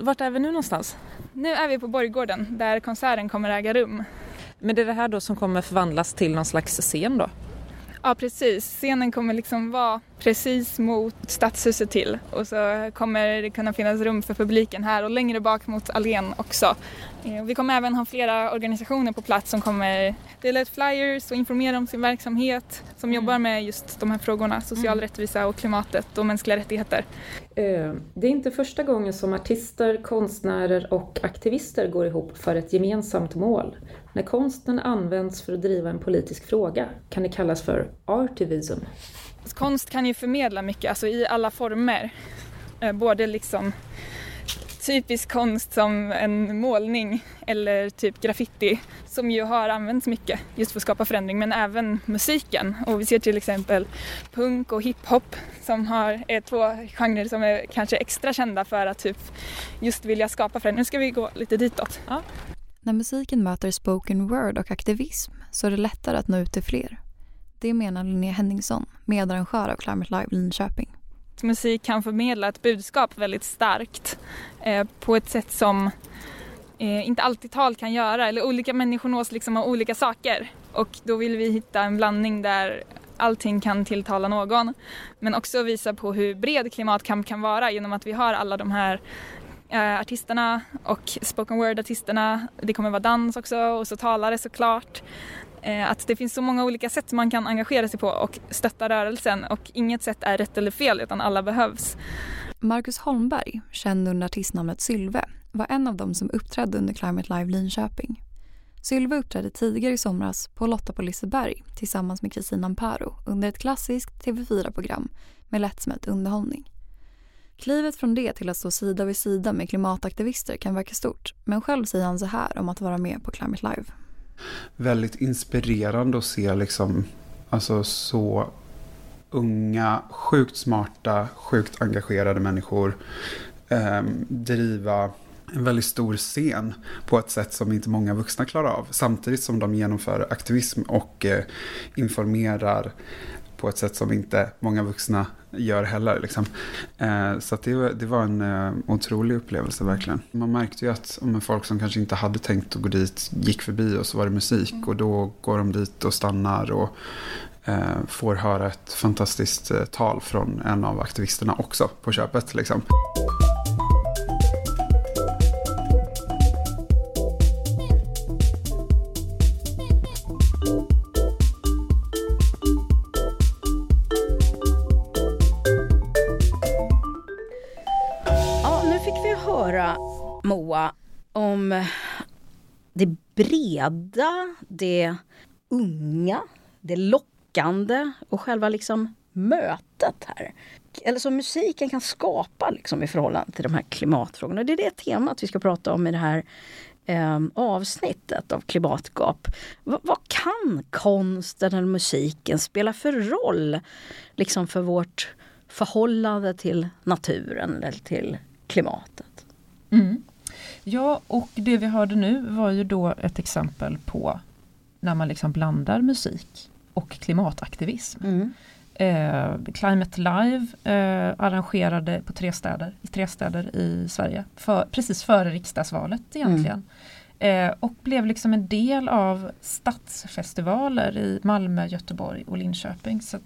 Vart är vi nu någonstans? Nu är vi på Borggården där konserten kommer äga rum. Men det är det här då som kommer förvandlas till någon slags scen då? Ja precis, scenen kommer liksom vara precis mot Stadshuset till och så kommer det kunna finnas rum för publiken här och längre bak mot allén också. Eh, vi kommer även ha flera organisationer på plats som kommer dela ut flyers och informera om sin verksamhet som mm. jobbar med just de här frågorna, social mm. rättvisa och klimatet och mänskliga rättigheter. Eh, det är inte första gången som artister, konstnärer och aktivister går ihop för ett gemensamt mål. När konsten används för att driva en politisk fråga kan det kallas för artivism. Konst kan ju förmedla mycket, alltså i alla former. Eh, både liksom typisk konst som en målning eller typ graffiti som ju har använts mycket just för att skapa förändring men även musiken och vi ser till exempel punk och hiphop som har, är två genrer som är kanske extra kända för att typ just vilja skapa förändring. Nu ska vi gå lite ditåt. Ja. När musiken möter spoken word och aktivism så är det lättare att nå ut till fler. Det menar Linnea Henningsson, medarrangör av Climate Live Linköping musik kan förmedla ett budskap väldigt starkt eh, på ett sätt som eh, inte alltid tal kan göra eller olika människor nås liksom av olika saker och då vill vi hitta en blandning där allting kan tilltala någon men också visa på hur bred klimatkamp kan vara genom att vi har alla de här eh, artisterna och spoken word-artisterna. Det kommer vara dans också och så talare såklart. Eh, att det finns så många olika sätt man kan engagera sig på och stötta rörelsen och inget sätt är rätt eller fel utan alla behövs. Marcus Holmberg, känd under artistnamnet Sylve, var en av dem som uppträdde under Climate Live Linköping. Sylve uppträdde tidigare i somras på Lotta på Liseberg tillsammans med Kristina Amparo under ett klassiskt TV4-program med lättsmält underhållning. Klivet från det till att stå sida vid sida med klimataktivister kan verka stort men själv säger han så här om att vara med på Climate Live väldigt inspirerande att se liksom, alltså så unga, sjukt smarta, sjukt engagerade människor eh, driva en väldigt stor scen på ett sätt som inte många vuxna klarar av. Samtidigt som de genomför aktivism och eh, informerar på ett sätt som inte många vuxna gör heller. Liksom. Eh, så det, det, var en eh, otrolig upplevelse verkligen. Man märkte ju att om folk som kanske inte hade tänkt att gå dit gick förbi och så var det musik och då går de dit och stannar och eh, får höra ett fantastiskt eh, tal från en av aktivisterna också på köpet. Liksom. Breda, det unga, det lockande och själva liksom mötet här. Eller som musiken kan skapa liksom i förhållande till de här klimatfrågorna. Det är det temat vi ska prata om i det här eh, avsnittet av Klimatgap. V vad kan konsten eller musiken spela för roll liksom för vårt förhållande till naturen eller till klimatet? Mm. Ja, och det vi hörde nu var ju då ett exempel på när man liksom blandar musik och klimataktivism. Mm. Eh, Climate Live eh, arrangerade på tre städer, i tre städer i Sverige, för, precis före riksdagsvalet egentligen. Mm. Eh, och blev liksom en del av stadsfestivaler i Malmö, Göteborg och Linköping. Så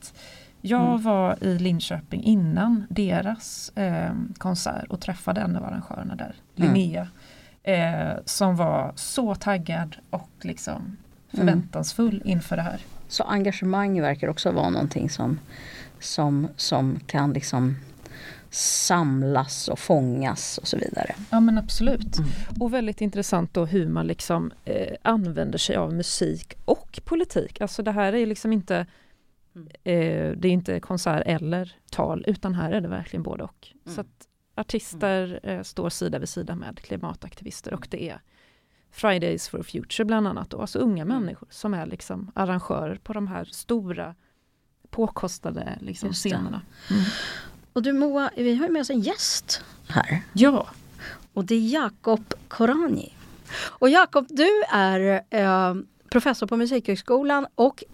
jag mm. var i Linköping innan deras eh, konsert och träffade en av arrangörerna där, mm. Linnea eh, som var så taggad och liksom förväntansfull mm. inför det här. Så engagemang verkar också vara någonting som, som, som kan liksom samlas och fångas och så vidare. Ja men absolut. Mm. Och väldigt intressant då hur man liksom eh, använder sig av musik och politik. Alltså det här är liksom inte mm. eh, det är inte konsert eller tal utan här är det verkligen både och. Mm. Så att artister eh, står sida vid sida med klimataktivister och det är Fridays for Future bland annat, då, alltså unga mm. människor som är liksom arrangörer på de här stora påkostade liksom, scenerna. Mm. Och du Moa, vi har ju med oss en gäst här. Ja. Och det är Jakob Korani. Och Jakob, du är eh, professor på Musikhögskolan och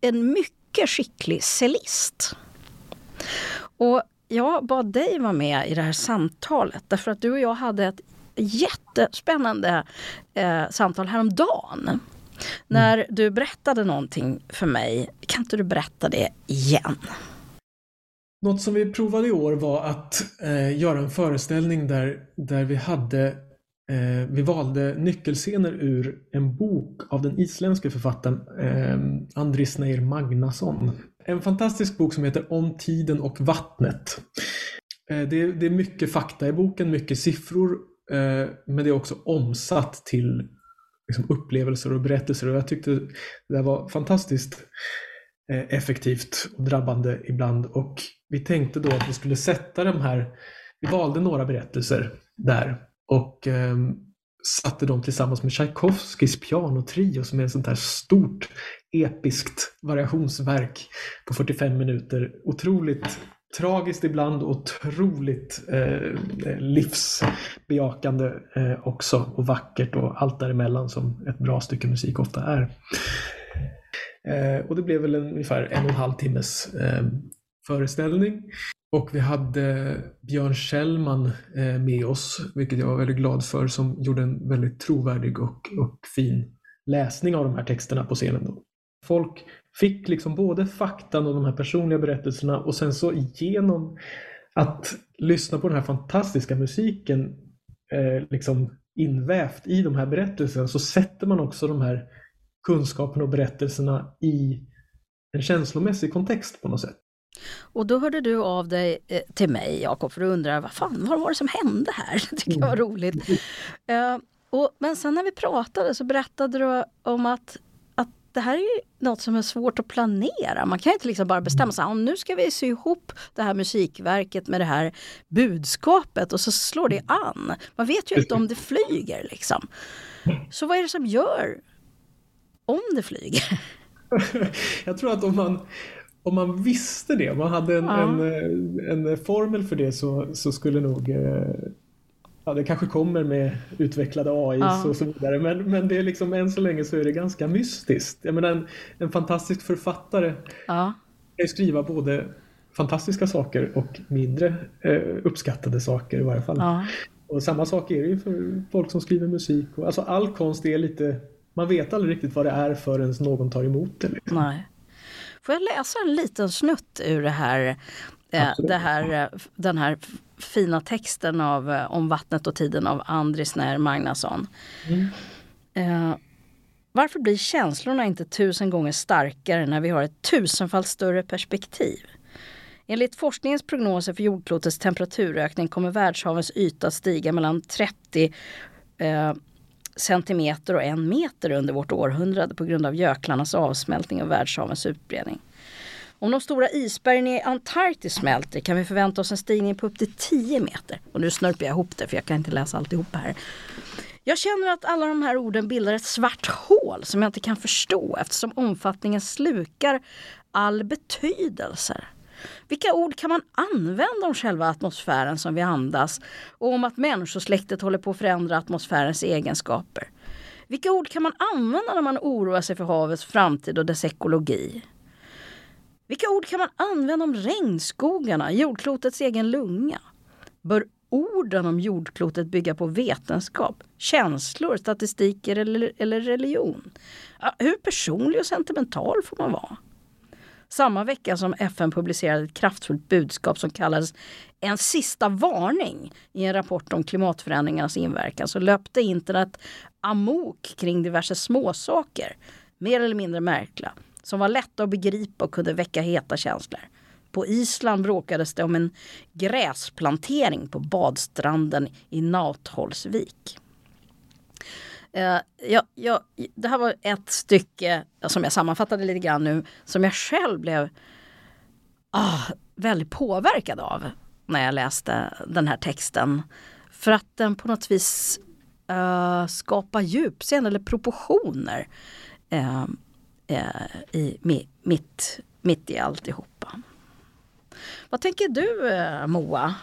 en mycket skicklig cellist. Och jag bad dig vara med i det här samtalet därför att du och jag hade ett jättespännande eh, samtal häromdagen. När du berättade någonting för mig. Kan inte du berätta det igen? Något som vi provade i år var att eh, göra en föreställning där, där vi hade eh, vi valde nyckelscener ur en bok av den isländske författaren eh, Andris Neir Magnason. En fantastisk bok som heter Om tiden och vattnet. Det det, det, är mycket fakta i boken, mycket siffror, eh, men det är också omsatt till liksom, upplevelser och berättelser. Och jag tyckte det där var fantastiskt eh, effektivt och drabbande ibland. Och vi tänkte då att vi skulle sätta de här, vi valde några berättelser där. Och ehm, satte dem tillsammans med Tchaikovskys pianotrio som är ett sånt här stort episkt variationsverk på 45 minuter. Otroligt tragiskt ibland och otroligt eh, livsbejakande eh, också och vackert och allt däremellan som ett bra stycke musik ofta är. Eh, och det blev väl en, ungefär en och en halv timmes eh, föreställning. Och vi hade Björn Kjellman eh, med oss, vilket jag var väldigt glad för, som gjorde en väldigt trovärdig och, och fin läsning av de här texterna på scenen. Då. Folk fick liksom både faktan och de här personliga berättelserna och sen så genom att lyssna på den här fantastiska musiken eh, liksom invävt i de här berättelserna så sätter man också de här kunskaperna och berättelserna i en känslomässig kontext på något sätt. Och då hörde du av dig eh, till mig, Jakob, för att undra vad fan vad var det som hände här? Det tycker jag var mm. roligt. Uh, och, men sen när vi pratade så berättade du om att, att det här är något som är svårt att planera. Man kan inte liksom bara bestämma sig, nu ska vi sy ihop det här musikverket med det här budskapet och så slår det an. Man vet ju inte om det flyger liksom. Så vad är det som gör om det flyger? Jag tror att om man, om man visste det, om man hade en, ja. en, en, formel för det så, så skulle nog eh, Ja, det kanske kommer med utvecklade AI ja. och så vidare. Men, men det är liksom än så länge så är det ganska mystiskt. Jag menar en, en fantastisk författare ja. kan skriva både fantastiska saker och mindre eh, uppskattade saker i varje fall. Ja. Och samma sak är det ju för folk som skriver musik. Och, alltså all konst är lite, man vet aldrig riktigt vad det är förrän någon tar emot det. Liksom. Nej. Får jag läsa en liten snutt ur det här, eh, det här, eh, den här fina texten av eh, Om vattnet och tiden av Andris När Magnusson. Mm. Eh, varför blir känslorna inte tusen gånger starkare när vi har ett tusenfalt större perspektiv? Enligt forskningens prognoser för jordklotets temperaturökning kommer världshavens yta stiga mellan 30 eh, centimeter och en meter under vårt århundrade på grund av göklarnas avsmältning och världshavens utbredning. Om de stora isbergen i Antarktis smälter kan vi förvänta oss en stigning på upp till 10 meter. Och nu snörper jag ihop det för jag kan inte läsa alltihop här. Jag känner att alla de här orden bildar ett svart hål som jag inte kan förstå eftersom omfattningen slukar all betydelse. Vilka ord kan man använda om själva atmosfären som vi andas och om att människosläktet håller på att förändra atmosfärens egenskaper? Vilka ord kan man använda när man oroar sig för havets framtid och dess ekologi? Vilka ord kan man använda om regnskogarna, jordklotets egen lunga? Bör orden om jordklotet bygga på vetenskap, känslor, statistiker eller, eller religion? Hur personlig och sentimental får man vara? Samma vecka som FN publicerade ett kraftfullt budskap som kallades En sista varning i en rapport om klimatförändringarnas inverkan så löpte internet amok kring diverse småsaker, mer eller mindre märkliga som var lätta att begripa och kunde väcka heta känslor. På Island bråkades det om en gräsplantering på badstranden i Nautholsvik. Eh, jag, jag, det här var ett stycke som jag sammanfattade lite grann nu som jag själv blev ah, väldigt påverkad av när jag läste den här texten. För att den på något vis eh, skapar djupscen eller proportioner. Eh, eh i, mitt, mitt i alltihopa. Vad tänker du eh, Moa?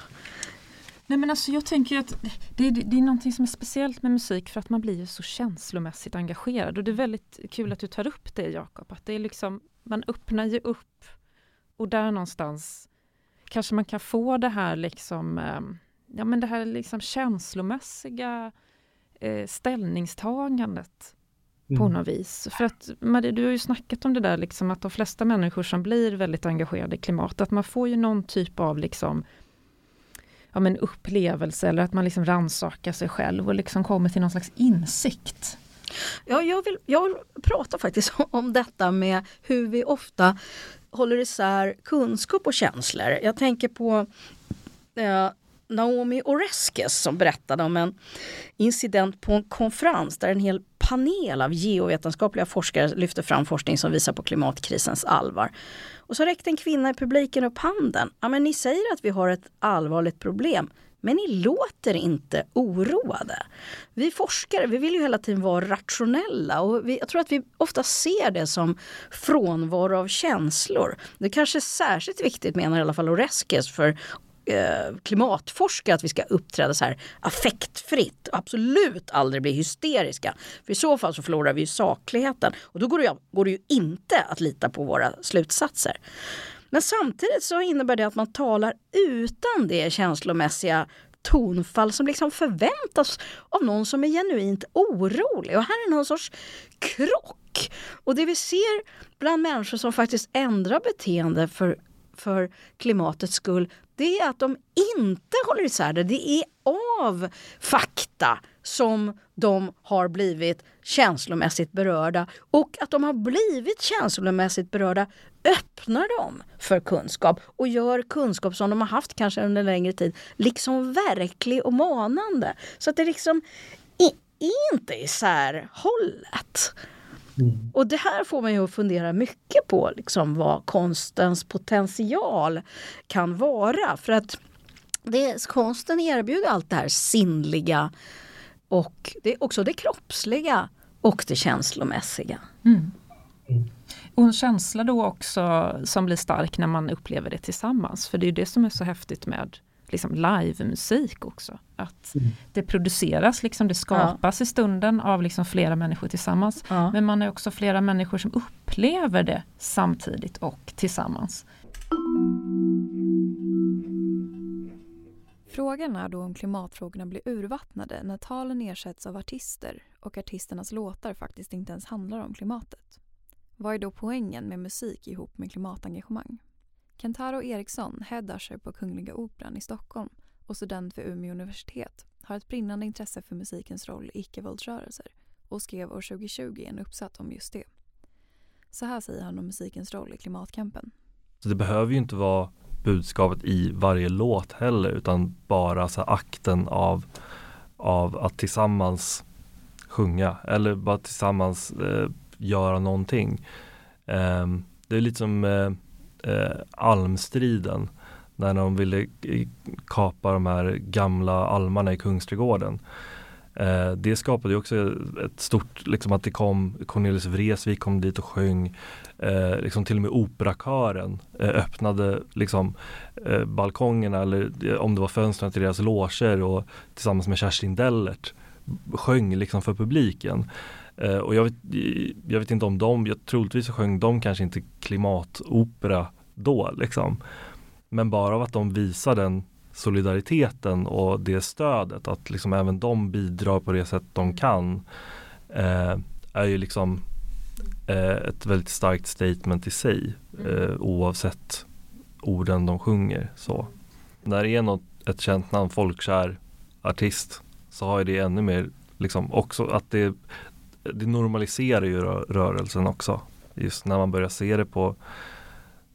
Nej men alltså jag tänker att det, det, det är någonting som är speciellt med musik för att man blir så känslomässigt engagerad och det är väldigt kul att du tar upp det Jakob. Att det är liksom, man öppnar ju upp och där någonstans kanske man kan få det här liksom, eh, ja men det här liksom känslomässiga eh, ställningstagandet mm. på något vis. För att Marie, du har ju snackat om det där liksom att de flesta människor som blir väldigt engagerade i klimat, att man får ju någon typ av liksom ja, men upplevelse eller att man liksom rannsakar sig själv och liksom kommer till någon slags insikt. Ja, jag, vill, jag vill prata faktiskt om detta med hur vi ofta håller isär kunskap och känslor. Jag tänker på eh, Naomi Oreskes som berättade om en incident på en konferens där en hel panel av geovetenskapliga forskare lyfte fram forskning som visar på klimatkrisens allvar. Och så räckte en kvinna i publiken upp handen. Ja, men ni säger att vi har ett allvarligt problem. Men ni låter inte oroade. Vi forskare vi vill ju hela tiden vara rationella och vi, jag tror att vi ofta ser det som frånvaro av känslor. Det kanske är särskilt viktigt menar i alla fall Oreskes för eh, klimatforskare att vi ska uppträda så här affektfritt och absolut aldrig bli hysteriska. För i så fall så förlorar vi ju sakligheten och då går det, går det ju inte att lita på våra slutsatser. Men samtidigt så innebär det att man talar utan det känslomässiga tonfall som liksom förväntas av någon som är genuint orolig. Och här är någon sorts krock. Och det vi ser bland människor som faktiskt ändrar beteende för, för klimatets skull, det är att de inte håller isär det. Det är av fakta som de har blivit känslomässigt berörda. Och att de har blivit känslomässigt berörda öppnar dem för kunskap och gör kunskap som de har haft kanske under en längre tid liksom verklig och manande. Så att det liksom är inte isärhållet. Mm. Och det här får man ju att fundera mycket på, liksom vad konstens potential kan vara. För att det, konsten erbjuder allt det här sinnliga och det, också det kroppsliga och det känslomässiga. Mm. Och en känsla då också som blir stark när man upplever det tillsammans. För det är det som är så häftigt med liksom livemusik också. Att mm. det produceras, liksom, det skapas ja. i stunden av liksom flera människor tillsammans. Ja. Men man är också flera människor som upplever det samtidigt och tillsammans. Frågan är då om klimatfrågorna blir urvattnade när talen ersätts av artister och artisternas låtar faktiskt inte ens handlar om klimatet. Vad är då poängen med musik ihop med klimatengagemang? Kentaro Eriksson, head usher på Kungliga Operan i Stockholm och student vid Umeå universitet, har ett brinnande intresse för musikens roll i icke-våldsrörelser och skrev år 2020 en uppsats om just det. Så här säger han om musikens roll i klimatkampen. Så det behöver ju inte vara budskapet i varje låt heller utan bara så akten av, av att tillsammans sjunga eller bara tillsammans eh, göra någonting. Eh, det är lite som eh, eh, almstriden när de ville kapa de här gamla almarna i Kungsträdgården. Eh, det skapade ju också ett stort, liksom att det kom Cornelis Vreeswijk kom dit och sjöng. Eh, liksom till och med operakören eh, öppnade liksom eh, balkongerna eller eh, om det var fönstren till deras loger och tillsammans med Kerstin Dellert sjöng liksom för publiken. Eh, och jag vet, jag vet inte om de, jag, troligtvis sjöng de kanske inte klimatopera då liksom. Men bara av att de visar den solidariteten och det stödet, att liksom även de bidrar på det sätt de kan, eh, är ju liksom eh, ett väldigt starkt statement i sig, mm. eh, oavsett orden de sjunger. Så. När det är något, ett känt namn, folkkär artist, så har det ännu mer, liksom också att det, det normaliserar ju rörelsen också. Just när man börjar se det på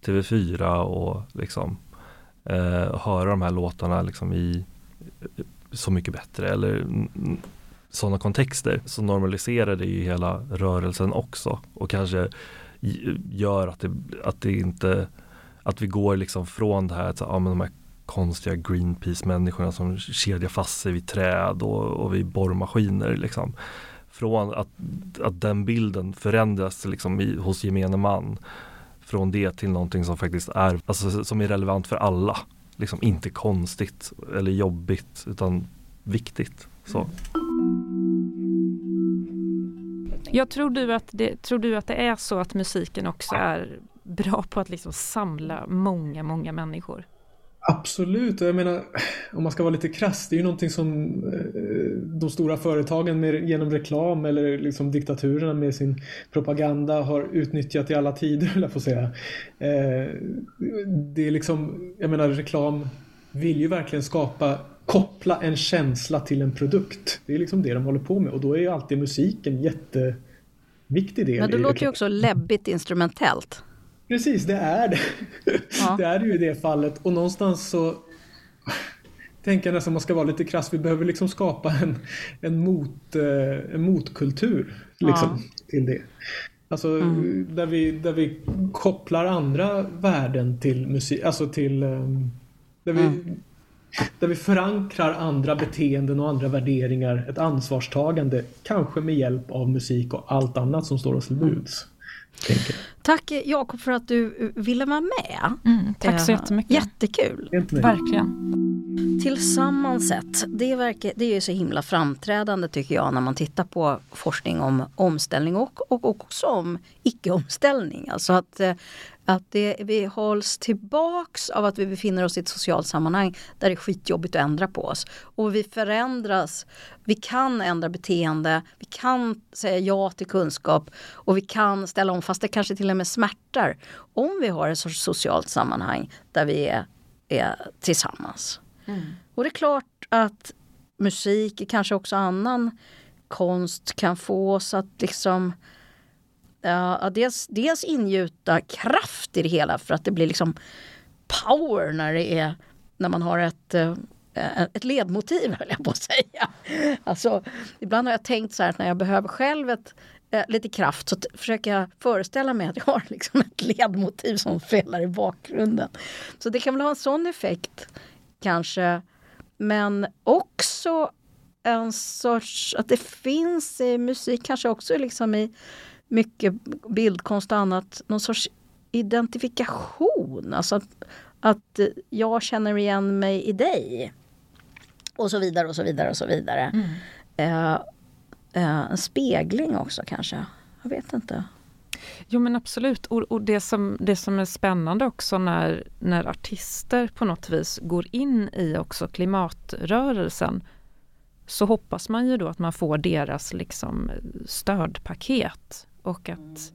TV4 och liksom eh, höra de här låtarna liksom i Så mycket bättre eller sådana kontexter så normaliserar det ju hela rörelsen också och kanske gör att det, att det inte att vi går liksom från det här att ja, men de här konstiga Greenpeace-människorna som kedjar fast sig vid träd och, och vid borrmaskiner. Liksom. Från att, att den bilden förändras liksom i, hos gemene man från det till någonting som faktiskt är, alltså, som är relevant för alla. Liksom inte konstigt eller jobbigt utan viktigt. Så. Jag tror du, att det, tror du att det är så att musiken också är bra på att liksom samla många, många människor? Absolut, jag menar om man ska vara lite krass, det är ju någonting som eh, de stora företagen med, genom reklam eller liksom diktaturerna med sin propaganda har utnyttjat i alla tider, jag får säga. Eh, det är liksom, jag menar reklam vill ju verkligen skapa, koppla en känsla till en produkt. Det är liksom det de håller på med och då är ju alltid musiken jätteviktig del. Men det låter ju också läbbigt instrumentellt. Precis, det är det. Ja. Det är det ju i det fallet. Och någonstans så tänker jag nästan man ska vara lite krass. Vi behöver liksom skapa en, en, mot, eh, en motkultur liksom, ja. till det. Alltså mm. där, vi, där vi kopplar andra värden till musik, alltså till ehm, där vi, mm. där vi förankrar andra beteenden och andra värderingar, ett ansvarstagande, kanske med hjälp av musik och allt annat som står oss till buds. Tack Jakob för att du ville vara med. Mm, tack så jättemycket. Jättekul. Verkligen. Tillsammans sett, det, verkar, det är så himla framträdande tycker jag när man tittar på forskning om omställning och, och också om icke-omställning. Alltså att eh, att det, vi hålls tillbaks av att vi befinner oss i ett socialt sammanhang där det är skitjobbigt att ändra på oss. Och vi förändras, vi kan ändra beteende, vi kan säga ja till kunskap och vi kan ställa om fast det kanske till och med smärtar. Om vi har ett sorts socialt sammanhang där vi är, är tillsammans. Mm. Och det är klart att musik, kanske också annan konst kan få oss att liksom Ja, dels, dels ingjuta kraft i det hela för att det blir liksom power när det är när man har ett, eh, ett ledmotiv höll jag på att säga. Alltså, ibland har jag tänkt så här att när jag behöver själv ett, eh, lite kraft så försöker jag föreställa mig att jag har liksom ett ledmotiv som spelar i bakgrunden. Så det kan väl ha en sån effekt kanske. Men också en sorts, att det finns i musik kanske också liksom i mycket bildkonst och annat, någon sorts identifikation. Alltså att, att jag känner igen mig i dig. Och så vidare och så vidare och så vidare. Mm. Uh, uh, en spegling också kanske. Jag vet inte. Jo men absolut och, och, det, som, det som är spännande också när, när artister på något vis går in i också klimatrörelsen så hoppas man ju då att man får deras liksom stödpaket och att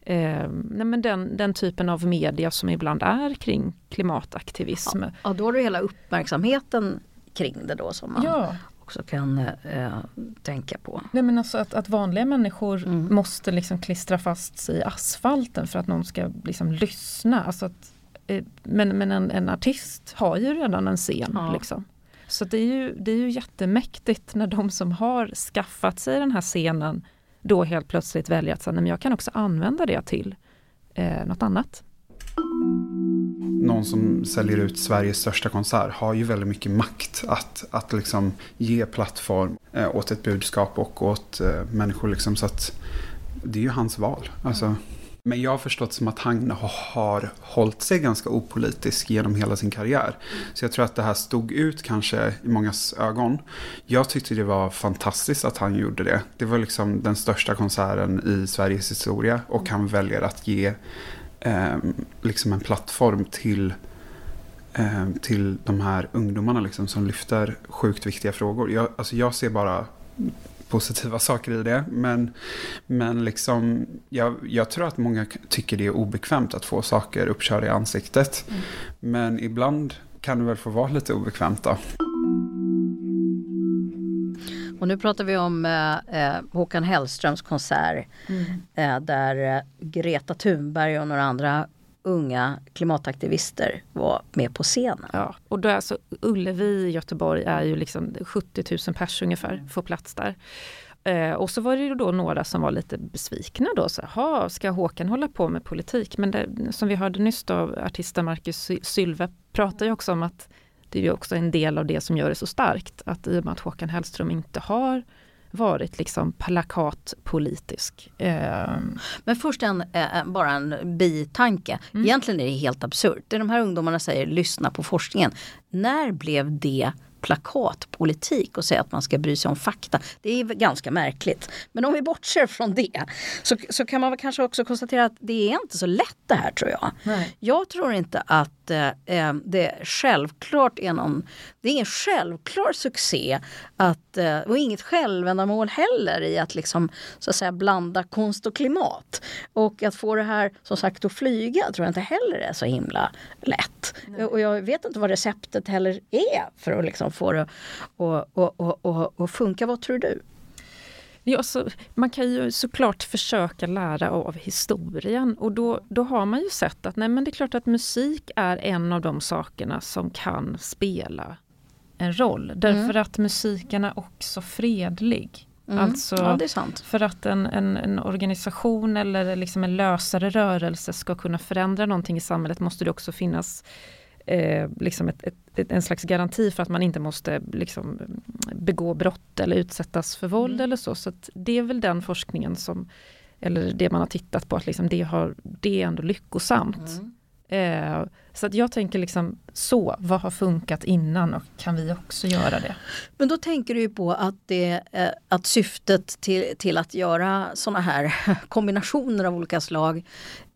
eh, nej men den, den typen av media som ibland är kring klimataktivism. Ja, ja då har du hela uppmärksamheten kring det då som man ja. Också kan eh, tänka på. Nej men alltså att, att vanliga människor mm. måste liksom klistra fast sig i asfalten för att någon ska liksom lyssna. Alltså att, eh, men men en, en artist har ju redan en scen. Ja. Liksom. Så det är, ju, det är ju jättemäktigt när de som har skaffat sig den här scenen då helt plötsligt välja att säga, men jag kan också använda det till eh, något annat. Någon som säljer ut Sveriges största konsert har ju väldigt mycket makt att, att liksom ge plattform eh, åt ett budskap och åt eh, människor. Liksom, så att det är ju hans val. Alltså, men jag har förstått som att han har hållit sig ganska opolitisk genom hela sin karriär. Så jag tror att det här stod ut kanske i mångas ögon. Jag tyckte det var fantastiskt att han gjorde det. Det var liksom den största konserten i Sveriges historia och han väljer att ge eh, liksom en plattform till eh, till de här ungdomarna liksom, som lyfter sjukt viktiga frågor. Jag, alltså jag ser bara positiva saker i det. Men, men liksom, jag, jag tror att många tycker det är obekvämt att få saker uppkörda i ansiktet. Mm. Men ibland kan det väl få vara lite obekvämt då. Och nu pratar vi om eh, eh Håkan Hellströms konsert mm. eh, där eh, Greta Thunberg och några andra unga klimataktivister var med på scenen. Ja, och då alltså Ullevi i Göteborg är ju liksom 70 000 pers ungefär, får plats där. Eh, och så var det ju då några som var lite besvikna då. Så, ha, ska Håkan hålla på med politik? Men det, som vi hörde nyss då, artisten Marcus Sylve pratar ju också om att det är ju också en del av det som gör det så starkt. Att i och med att Håkan Hellström inte har varit liksom plakatpolitisk. Eh. Men först en, eh, bara en bitanke. Mm. Egentligen är det helt absurt. Det de här ungdomarna säger, lyssna på forskningen. När blev det plakatpolitik och säga att man ska bry sig om fakta. Det är ganska märkligt. Men om vi bortser från det så, så kan man kanske också konstatera att det är inte så lätt det här tror jag. Nej. Jag tror inte att eh, eh det självklart är någon, det är ingen självklar succé att, eh, och inget självändamål heller i att liksom så att säga blanda konst och klimat. Och att få det här som sagt att flyga tror jag inte heller är så himla lätt. Nej. Och jag vet inte vad receptet heller är för att liksom få det att och, och, och, och, och funka. Vad tror du? Ja, så, man kan ju såklart försöka lära av historien och då, då har man ju sett att nej, men det är klart att musik är en av de sakerna som kan spela en roll. Därför mm. att musiken är också fredlig. Mm. Alltså, ja, För att en, en, en, organisation eller liksom en lösare rörelse ska kunna förändra någonting i samhället måste det också finnas eh, liksom ett, ett, en slags garanti för att man inte måste liksom, begå brott eller utsättas för våld mm. eller så. Så det är väl den forskningen som, eller det man har tittat på, att liksom det, har, det är ändå lyckosamt. Mm. Eh, så att jag tänker liksom så, vad har funkat innan och kan vi också göra det? Men då tänker du ju på att, det, eh, att syftet till, till att göra såna här kombinationer av olika slag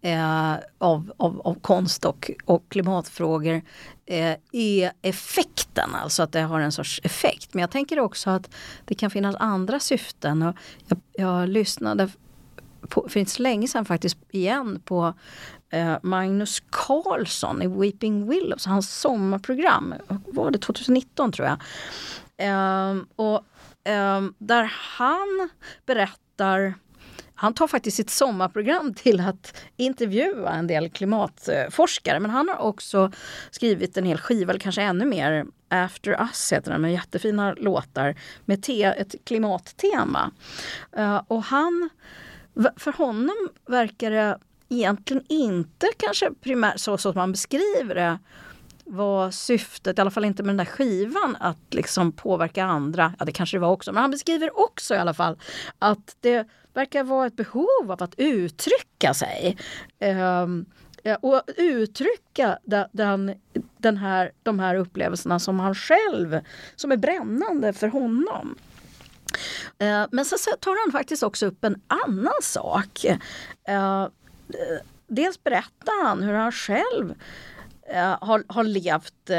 eh, av, av, av konst och, och klimatfrågor eh, är effekten, alltså att det har en sorts effekt. Men jag tänker också att det kan finnas andra syften. Och jag, jag lyssnade på, för inte så länge sedan faktiskt igen på eh, Magnus Carlsson i Weeping Willows, hans sommarprogram. Var det 2019 tror jag. Eh, och eh, där han berättar han tar faktiskt sitt sommarprogram till att intervjua en del klimatforskare. Men han har också skrivit en hel skiva, eller kanske ännu mer. After Us heter den, med jättefina låtar med te ett klimattema. Uh, och han, för honom verkar det egentligen inte kanske primärt så som man beskriver det var syftet, i alla fall inte med den där skivan, att liksom påverka andra. Ja, det kanske det var också, men han beskriver också i alla fall att det verkar vara ett behov av att uttrycka sig. Um, och uttrycka den, den här, de här upplevelserna som han själv, som är brännande för honom. Eh, men sen så tar han faktiskt också upp en annan sak. Eh, dels berättar han hur han själv har, har levt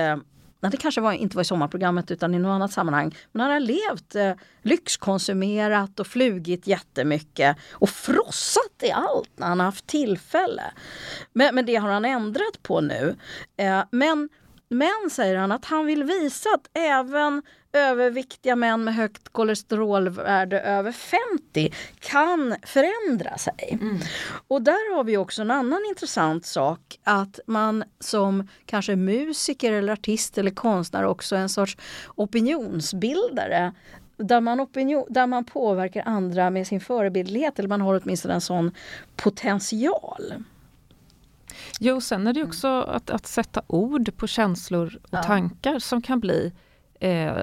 när det kanske var, inte var i sommarprogrammet utan i något annat sammanhang. Men han har levt eh, lyxkonsumerat och flugit jättemycket och frossat i allt när han har haft tillfälle. Men, men det har han ändrat på nu. Eh, men, men säger han att han vill visa att även överviktiga män med högt kolesterolvärde över 50 kan förändra sig. Mm. Och där har vi också en annan intressant sak att man som kanske musiker eller artist eller konstnär också är en sorts opinionsbildare där man, opinion, där man påverkar andra med sin förebildlighet eller man har åtminstone en sån potential. Jo, sen är det också att, att sätta ord på känslor och ja. tankar som kan bli eh,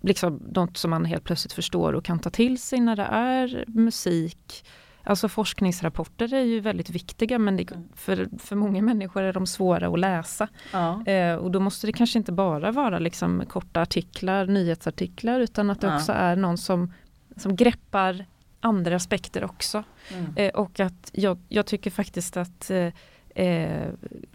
liksom något som man helt plötsligt förstår och kan ta till sig när det är musik. Alltså forskningsrapporter är ju väldigt viktiga men det, mm. för, för många människor är de svåra att läsa. Ja. Eh, och då måste det kanske inte bara vara liksom korta artiklar, nyhetsartiklar utan att det ja. också är någon som, som greppar andra aspekter också. Mm. Eh, och att jag, jag, tycker faktiskt att eh, eh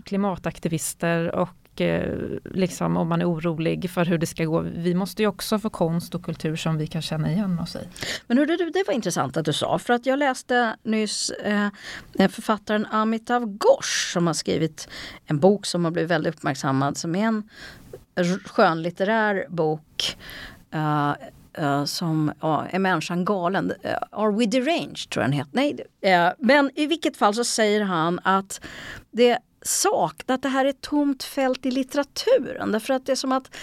klimataktivister och och eh, liksom, om man är orolig för hur det ska gå. Vi måste ju också få konst och kultur som vi kan känna igen oss i. Men hörde du, det var intressant att du sa för att jag läste nyss eh, eh författaren Amitav Ghosh som har skrivit en bok som har blivit väldigt uppmärksammad som är en skönlitterär bok eh, Uh, som uh, Är människan galen? Uh, Are we deranged? tror jag den heter. Nej, men i vilket fall så säger han att det sakna att det här är ett tomt fält i litteraturen. Därför att det är som att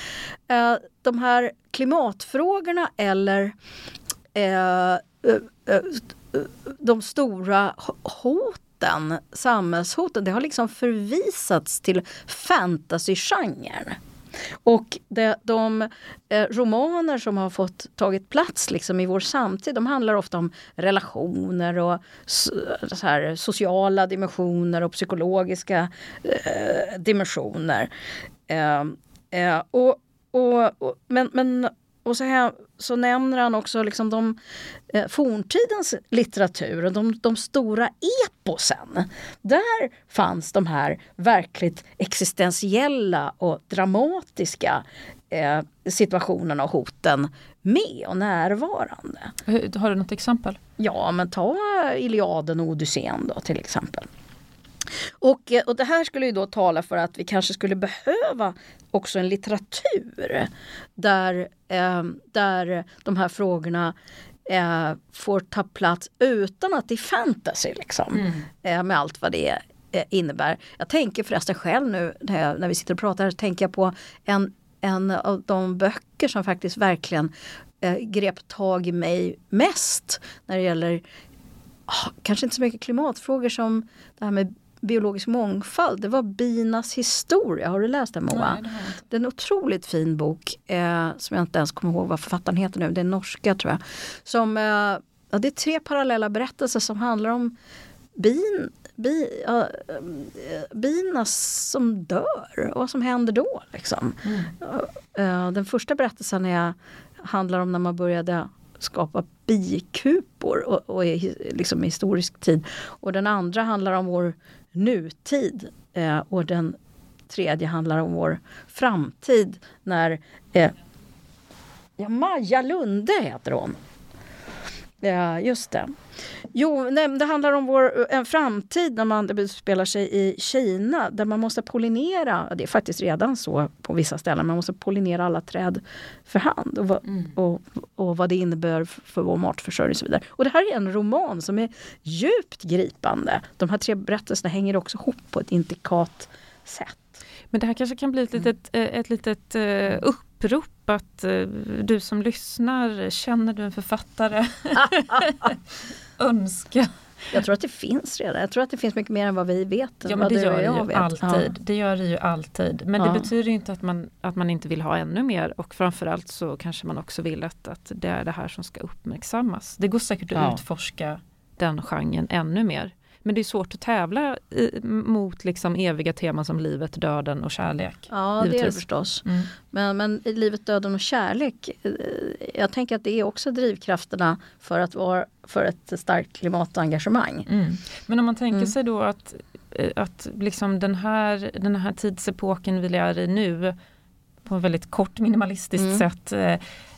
eh, de här klimatfrågorna eller eh, eh, eh de stora hoten, samhällshoten, det har liksom förvisats till fantasygenren. Och det, de eh, romaner som har fått tagit plats liksom i vår samtid, de handlar ofta om relationer och så här, sociala dimensioner och psykologiska eh, dimensioner. Eh, eh och och, och, men, men och så, här, så nämner han också liksom de, eh, forntidens litteratur och de, de stora eposen. Där fanns de här verkligt existentiella och dramatiska eh, situationerna och hoten med och närvarande. Har du något exempel? Ja, men ta Iliaden och Odysseen då till exempel. Och, eh, och det här skulle ju då tala för att vi kanske skulle behöva också en litteratur där, eh, där de här frågorna eh, får ta plats utan att det är fantasy liksom. Mm. Eh, med allt vad det eh, innebär. Jag tänker förresten själv nu när, jag, när vi sitter och pratar, tänker jag på en, en av de böcker som faktiskt verkligen eh, grep tag i mig mest när det gäller oh, kanske inte så mycket klimatfrågor som det här med biologisk mångfald, det var bina historia. Har du läst den Moa? Nej, det, är en otroligt fin bok eh, som jag inte ens kommer ihåg vad författaren heter nu. Det är norska tror jag. Som, eh, ja, det är tre parallella berättelser som handlar om bin, bi, uh, bina som dör och vad som händer då. Liksom. Mm. Uh, den första berättelsen är, handlar om när man började skapa bikupor och, och i liksom historisk tid. Och den andra handlar om vår nutid. Eh, och den tredje handlar om vår framtid när eh, ja, Maja Lunde heter hon. Ja, just det. Jo, nej, det handlar om vår, en framtid när man spelar sig i Kina där man måste pollinera, det är faktiskt redan så på vissa ställen, man måste pollinera alla träd för hand och, vad, mm. och, och vad det innebär för vår matförsörjning och så vidare. Och det här är en roman som är djupt gripande. De här tre berättelserna hänger också ihop på ett intrikat sätt. Men det här kanske kan bli ett litet, mm. ett litet uh, upprop att uh, du som lyssnar, känner du en författare? Önska. Jag tror att det finns redan. Jag tror att det finns mycket mer än vad vi vet. Ja men det gör det ju vet. alltid. Ja. Det gör det ju alltid. Men ja. det betyder inte att man, att man inte vill ha ännu mer och framförallt så kanske man också vill att, att det är det här som ska uppmärksammas. Det går säkert att ja. utforska den genren ännu mer. Men det är svårt att tävla i, mot liksom eviga teman som livet, döden och kärlek. Ja givetvis. det är det förstås. Mm. Men, men livet, döden och kärlek, eh, jag tänker att det är också drivkrafterna för att vara för ett starkt klimatengagemang. Mm. Men om man tänker mm. sig då att, eh, att liksom den, här, den här tidsepoken vi är i nu på ett väldigt kort minimalistiskt mm. sätt eh,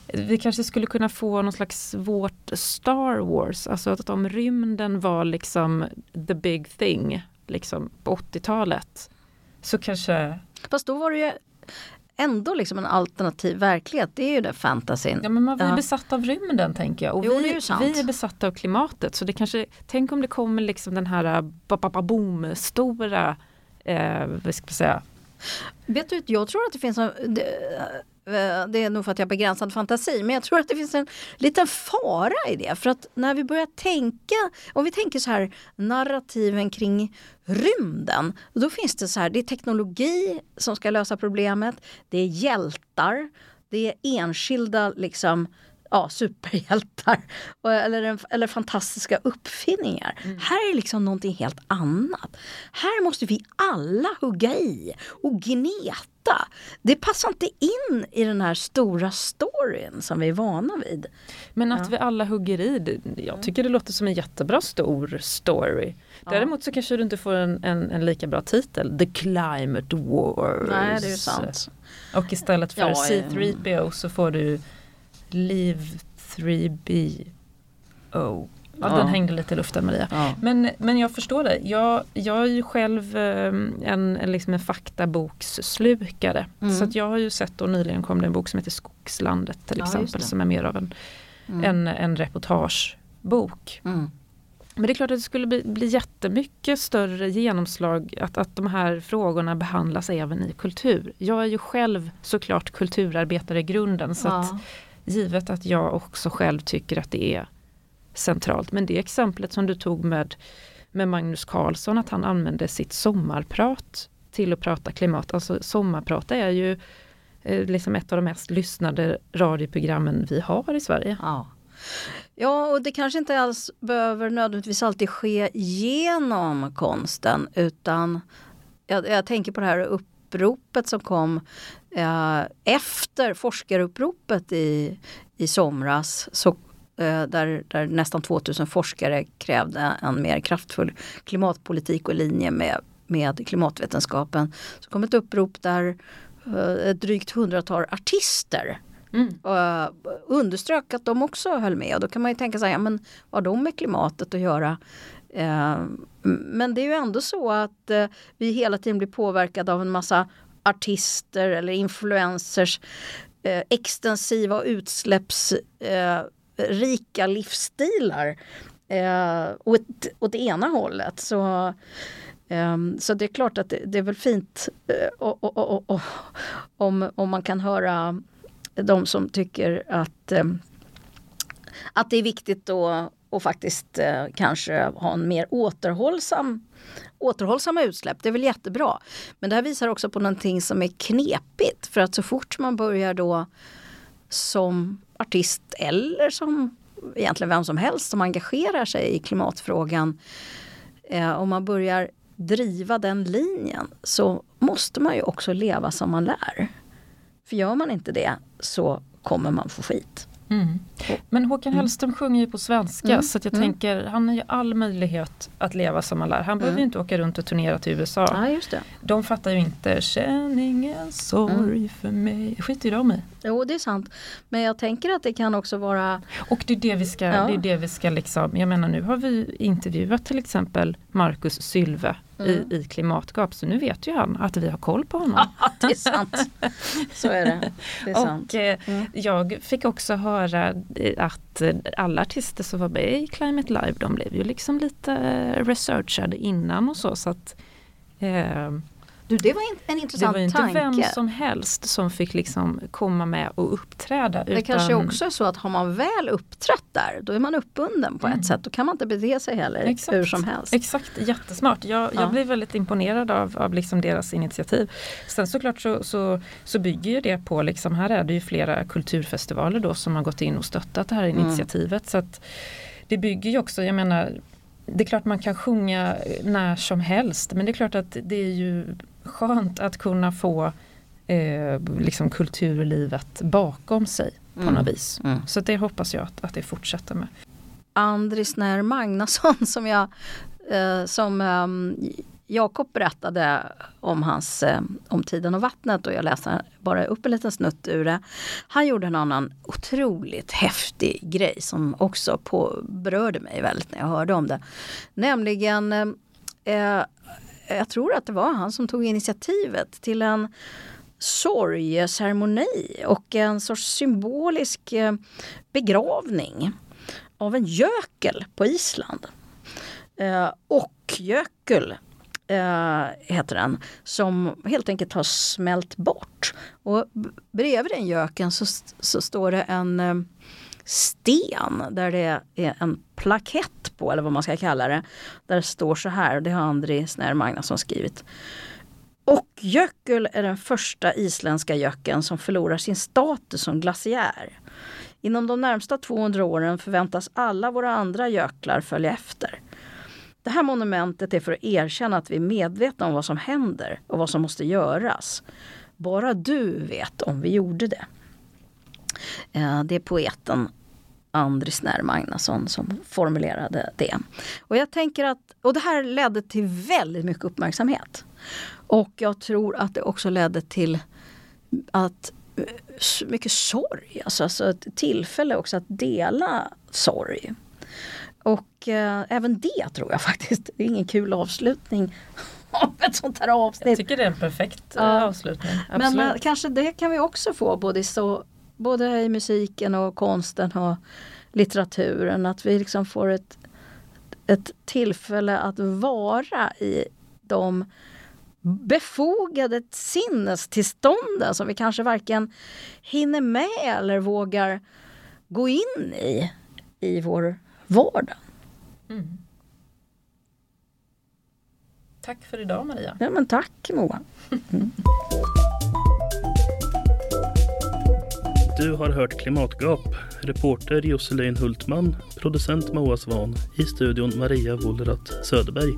vi kanske skulle kunna få någon slags vårt Star Wars, alltså att om rymden var liksom the big thing liksom på 80-talet. Så kanske... Fast då var det ju ändå liksom en alternativ verklighet. Det är ju det fantasin. Ja men man är ja. besatt av rymden tänker jag. Och jo, vi, är vi är besatta av klimatet. Så det kanske, tänk om det kommer liksom den här äh, boom stora, eh, vad ska jag säga, Vet du, jag tror att det finns en, det är nog för att jag har begränsad fantasi, men jag tror att det finns en liten fara i det. För att när vi börjar tänka, om vi tänker så här narrativen kring rymden, då finns det så här, det är teknologi som ska lösa problemet, det är hjältar, det är enskilda liksom ja, superhjältar eller, eller fantastiska uppfinningar. Mm. Här är liksom någonting helt annat. Här måste vi alla hugga i och gneta. Det passar inte in i den här stora storyn som vi är vana vid. Men att ja. vi alla hugger i, jag tycker det låter som en jättebra stor story. Däremot så kanske du inte får en, en, en, lika bra titel, The Climate Wars. Nej, det är sant. Och istället för ja, C3PO så får du Leave 3B O. Ja, ja. Den hängde lite i luften Maria. Ja. Men, men jag förstår det. Jag, jag är ju själv ehm, en, en, liksom en faktaboksslukare. Mm. Så att jag har ju sett och nyligen kom det en bok som heter Skogslandet till ja, exempel. Som är mer av en, mm. en, en reportagebok. Mm. Men det är klart att det skulle bli, bli jättemycket större genomslag att, att de här frågorna behandlas även i kultur. Jag är ju själv såklart kulturarbetare i grunden. Så att Givet att jag också själv tycker att det är centralt. Men det exemplet som du tog med, med Magnus Carlsson, att han använde sitt sommarprat till att prata klimat. Alltså sommarprat är ju eh, liksom ett av de mest lyssnade radioprogrammen vi har i Sverige. Ja. Ja, och det kanske inte alls behöver nödvändigtvis alltid ske genom konsten utan jag, jag tänker på det här uppropet som kom Eh, efter forskaruppropet i, i somras så där, där nästan 2000 forskare krävde en mer kraftfull klimatpolitik och linje med, med klimatvetenskapen. Så kom ett upprop där eh, ett drygt hundratal artister Mm. Uh, underströk att de också höll med och då kan man ju tänka sig, ja, men vad har de med klimatet att göra? Men det är ju ändå så att vi hela tiden blir påverkade av en massa artister eller influencers eh, extensiva och rika livsstilar eh, åt, åt det ena hållet. Så, eh, så det är klart att det, det är väl fint eh, och, och, och, om, om man kan höra de som tycker att, eh, att det är viktigt att och faktiskt eh, kanske ha en mer återhållsam återhållsamma utsläpp, det är väl jättebra. Men det här visar också på någonting som är knepigt för att så fort man börjar då som artist eller som egentligen vem som helst som engagerar sig i klimatfrågan eh, om man börjar driva den linjen så måste man ju också leva som man lär. För gör man inte det så kommer man få skit. Mm. Men Håkan mm. Hellström mm. sjunger ju på svenska mm. så jag mm. tänker han har ju all möjlighet att leva som han lär. Han behöver ju inte åka runt och turnera till USA. Ja, just det. De fattar ju inte, känn ingen sorg för mig. skiter ju de i. Jo det är sant. Men jag tänker att det kan också vara Och det är det vi ska, ja. det är det vi ska liksom, jag menar nu har vi intervjuat till exempel Marcus Sylve mm. i, i klimatgap. Så nu vet ju han att vi har koll på honom. Ja, det är sant. Så är det. det är och eh, mm. jag fick också höra eh, att eh, alla artister som var med i Climate Live de blev ju liksom lite researchade innan och så. så att eh, du, det var en intressant tanke. Det var inte tanke. vem som helst som fick liksom komma med och uppträda. Det utan... kanske också är så att har man väl uppträtt där, då är man uppbunden på mm. ett sätt. Då kan man inte bete sig heller Exakt. hur som helst. Exakt, jättesmart. Jag, ja. jag blev väldigt imponerad av, av liksom deras initiativ. Sen såklart så, så, så bygger ju det på, liksom, här är det ju flera kulturfestivaler då som har gått in och stöttat det här mm. initiativet. Mm. Så att det bygger ju också, jag menar det är klart man kan sjunga när som helst men det är klart att det är ju skönt att kunna få eh, liksom kulturlivet bakom sig på mm. något vis. Mm. Så det hoppas jag att, att det fortsätter med. Andris När Magnusson som jag eh, som eh, Jakob berättade om hans eh, om tiden och vattnet och jag läste bara upp en liten snutt ur det. Han gjorde en annan otroligt häftig grej som också på, berörde mig väldigt när jag hörde om det. Nämligen eh, jag tror att det var han som tog initiativet till en sorgeceremoni och en sorts symbolisk eh, begravning av en gökel på Island. Eh, och gökel eh, heter den, som helt enkelt har smält bort. Och bredvid den göken så, så står det en eh, sten där det är en plakett på, eller vad man ska kalla det. Där det står så här, det har Andri Snär Magnusson skrivit. Och Jökull är den första isländska jöken som förlorar sin status som glaciär. Inom de närmsta 200 åren förväntas alla våra andra jöklar följa efter. Det här monumentet är för att erkänna att vi är medvetna om vad som händer och vad som måste göras. Bara du vet om vi gjorde det. Eh, det är poeten Andris När Magnusson som formulerade det. Och jag tänker att, och det här ledde till väldigt mycket uppmärksamhet. Och jag tror att det också ledde till att eh, mycket sorg, alltså, alltså ett tillfälle också att dela sorg. Och eh, även det tror jag faktiskt, det är ingen kul avslutning av ett sånt här avsnitt. Jag tycker det är en perfekt ja. avslutning. Absolut. Men kanske det kan vi också få både så både i musiken och konsten och litteraturen. Att vi liksom får ett, ett tillfälle att vara i de befogade sinnestillstånden som vi kanske varken hinner med eller vågar gå in i i vår vardag. Mm. Tack för idag Maria. Ja men tack Moa. Mm. Du har hört Klimatgap. Reporter Josselin Hultman, producent Moa Svan, i studion Maria Wollrath Söderberg.